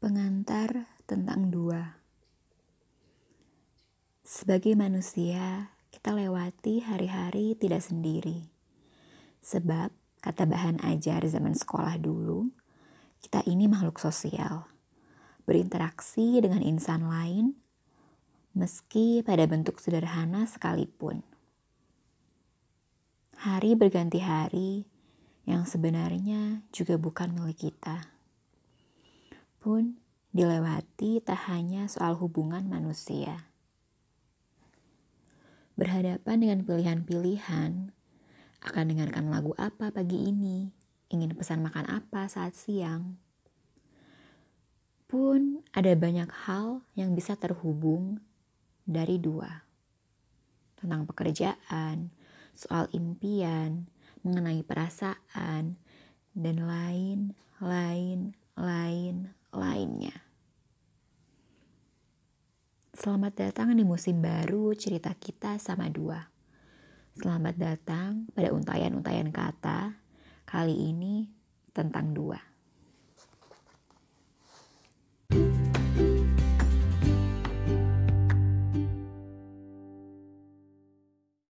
Pengantar tentang dua. Sebagai manusia, kita lewati hari-hari tidak sendiri. Sebab, kata bahan ajar zaman sekolah dulu, kita ini makhluk sosial. Berinteraksi dengan insan lain, meski pada bentuk sederhana sekalipun. Hari berganti hari, yang sebenarnya juga bukan milik kita pun dilewati tak hanya soal hubungan manusia. Berhadapan dengan pilihan-pilihan, akan dengarkan lagu apa pagi ini, ingin pesan makan apa saat siang. Pun ada banyak hal yang bisa terhubung dari dua. Tentang pekerjaan, soal impian, mengenai perasaan, dan lain, lain, lain, Selamat datang di musim baru cerita kita sama dua. Selamat datang pada untayan-untayan kata, kali ini tentang dua.